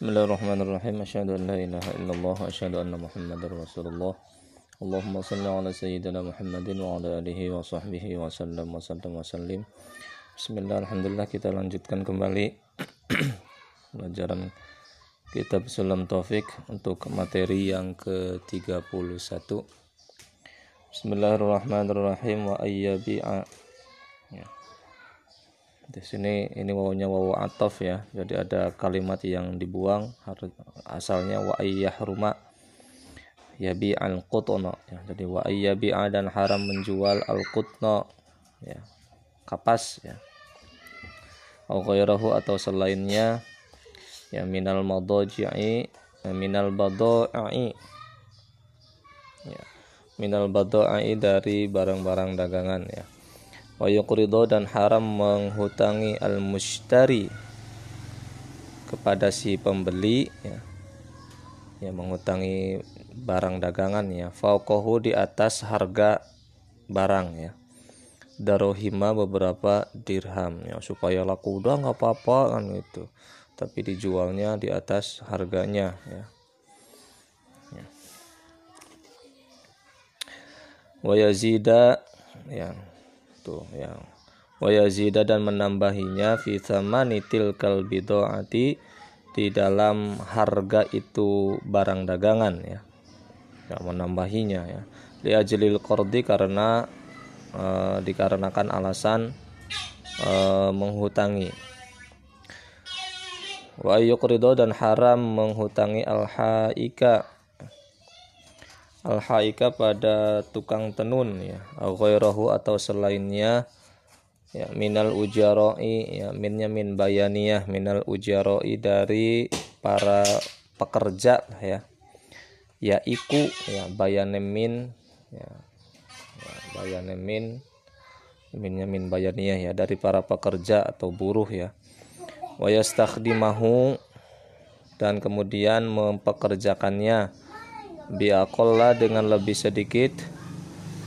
Bismillahirrahmanirrahim. Asyhadu an la ilaha illallah wa asyhadu anna Muhammadar Rasulullah. Allahumma shalli ala sayyidina Muhammadin wa ala alihi wa sahbihi wa sallam wa sallam wa sallim. Bismillah, alhamdulillah kita lanjutkan kembali pelajaran kitab Sulam Taufik untuk materi yang ke-31. Bismillahirrahmanirrahim wa ayyabi'a. Ya di sini ini wawunya wawu ataf ya. Jadi ada kalimat yang dibuang asalnya wa rumah yabi al qutna ya jadi wa ayyabi'a dan haram menjual al qutna ya kapas ya. Au ghairahu atau selainnya. Ya minal madaji'i ya, minal badai. Ya minal badai dari barang-barang dagangan ya wa yuqridu dan haram menghutangi al-mushtari kepada si pembeli ya. Ya menghutangi barang dagangan ya. Fauqahu di atas harga barang ya. Darohima beberapa dirham ya. Supaya laku udah nggak apa-apa kan itu tapi dijualnya di atas harganya ya, ya. Wa yazida ya. Itu yang wa yazida dan menambahinya fi tsamani tilkal di dalam harga itu barang dagangan ya. Ya menambahinya ya. Li ajlil qardi karena e, dikarenakan alasan e, menghutangi. Wa yuqridu dan haram menghutangi al haika al-haika pada tukang tenun ya ghairahu atau selainnya ya minal ujaroi ya minnya min bayaniyah minal ujaroi dari para pekerja ya ya iku ya bayanemin ya, ya bayanemin minnya min bayaniyah ya dari para pekerja atau buruh ya. Wa yastakhdimahu dan kemudian mempekerjakannya biakolla dengan lebih sedikit.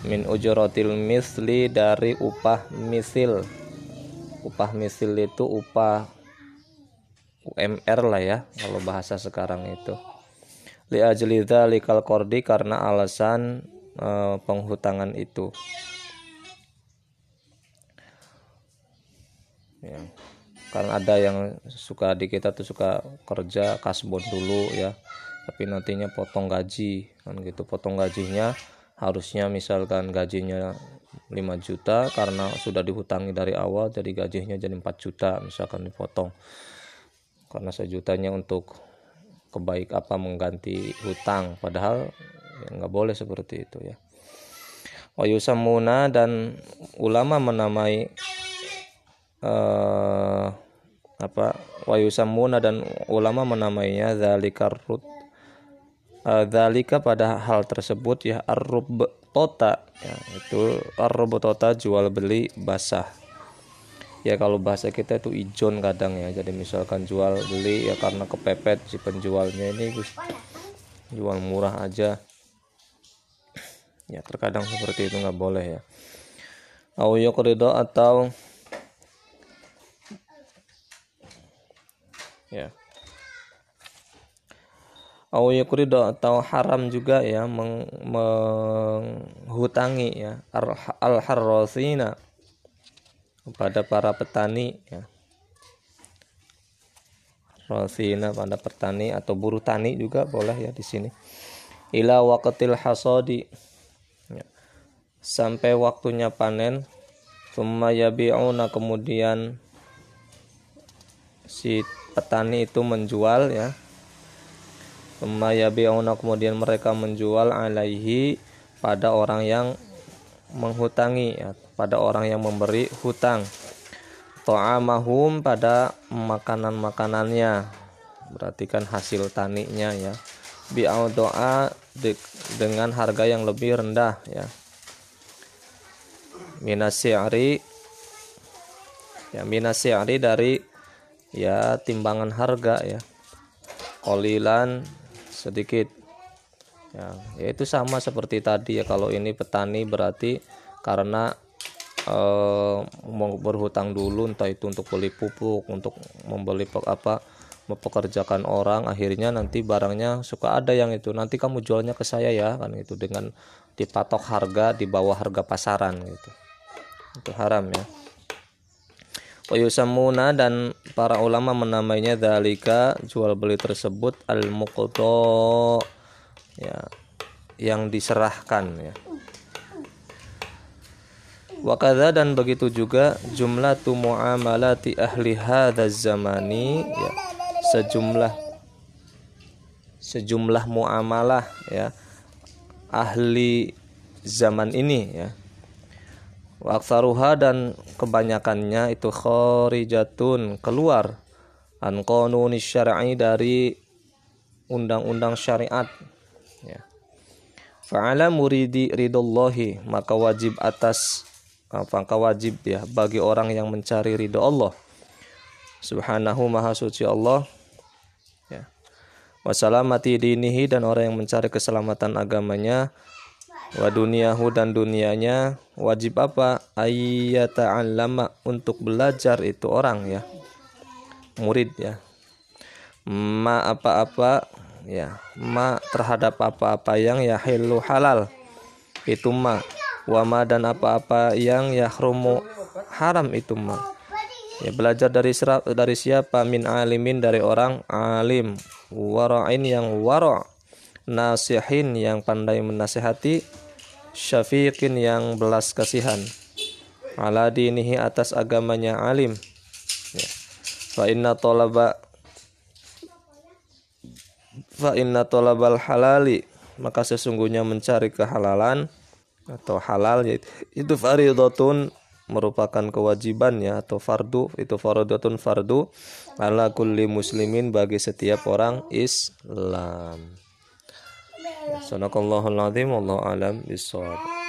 Min ujrotil misli dari upah misil. Upah misil itu upah UMR lah ya kalau bahasa sekarang itu. Li ajlidha likal kordi karena alasan e, penghutangan itu. Ya. Karena ada yang suka di kita tuh suka kerja kasbon dulu ya tapi nantinya potong gaji kan gitu. Potong gajinya harusnya misalkan gajinya 5 juta karena sudah dihutangi dari awal jadi gajinya jadi 4 juta misalkan dipotong. Karena sejutanya untuk kebaik apa mengganti hutang. Padahal ya nggak boleh seperti itu ya. Wayusamuna dan ulama menamai uh, apa Wayusamuna dan ulama menamainya zalikar Eh, dalika pada hal tersebut ya arrub tota ya itu arrub tota jual beli basah. Ya kalau bahasa kita itu ijon kadang ya. Jadi misalkan jual beli ya karena kepepet si penjualnya ini jual murah aja. Ya terkadang seperti itu nggak boleh ya. Au atau ya au atau haram juga ya meng, menghutangi ya al harrosina kepada para petani ya. Rosina pada petani atau buruh tani juga boleh ya di sini. Ila waqtil hasadi ya. sampai waktunya panen summa yabi'una kemudian si petani itu menjual ya yabi'una kemudian mereka menjual alaihi pada orang yang menghutangi ya, pada orang yang memberi hutang. Ta'amahum pada makanan-makanannya. Berarti kan hasil taninya ya. Doa dengan harga yang lebih rendah ya. Minasyari ya minasyari dari ya timbangan harga ya. Kolilan sedikit. Ya itu sama seperti tadi ya kalau ini petani berarti karena eh, mau berhutang dulu entah itu untuk beli pupuk untuk membeli apa mempekerjakan orang akhirnya nanti barangnya suka ada yang itu nanti kamu jualnya ke saya ya kan itu dengan dipatok harga di bawah harga pasaran gitu. Itu haram ya Wayusamuna dan para ulama menamainya dalika jual beli tersebut al muqto ya yang diserahkan ya. Wakada dan begitu juga jumlah tu muamalati ahli hadza zamani ya sejumlah sejumlah muamalah ya ahli zaman ini ya Waksaruha dan kebanyakannya itu khorijatun keluar. An qanuni syar'i dari undang-undang syariat. Ya. Fa'ala muridi ridallahi maka wajib atas maka wajib ya bagi orang yang mencari ridho Allah. Subhanahu maha suci Allah. Ya. Dinihi dan orang yang mencari keselamatan agamanya wa duniahu dan dunianya wajib apa? Ayyata'allama untuk belajar itu orang ya. Murid ya. Ma apa-apa ya. Ma terhadap apa-apa yang ya halal. Itu ma. Wama dan apa-apa yang yahrumu haram itu mah ya belajar dari dari siapa? Min alimin dari orang alim. Wara'in yang wara' nasihin yang pandai menasihati syafiqin yang belas kasihan ala dinihi atas agamanya alim ya. fa inna talaba fa inna talabal halali maka sesungguhnya mencari kehalalan atau halal itu faridatun merupakan kewajiban ya atau fardu itu faridatun fardu ala kulli muslimin bagi setiap orang Islam. Sadaqallahul azim wallahu alam bisawab.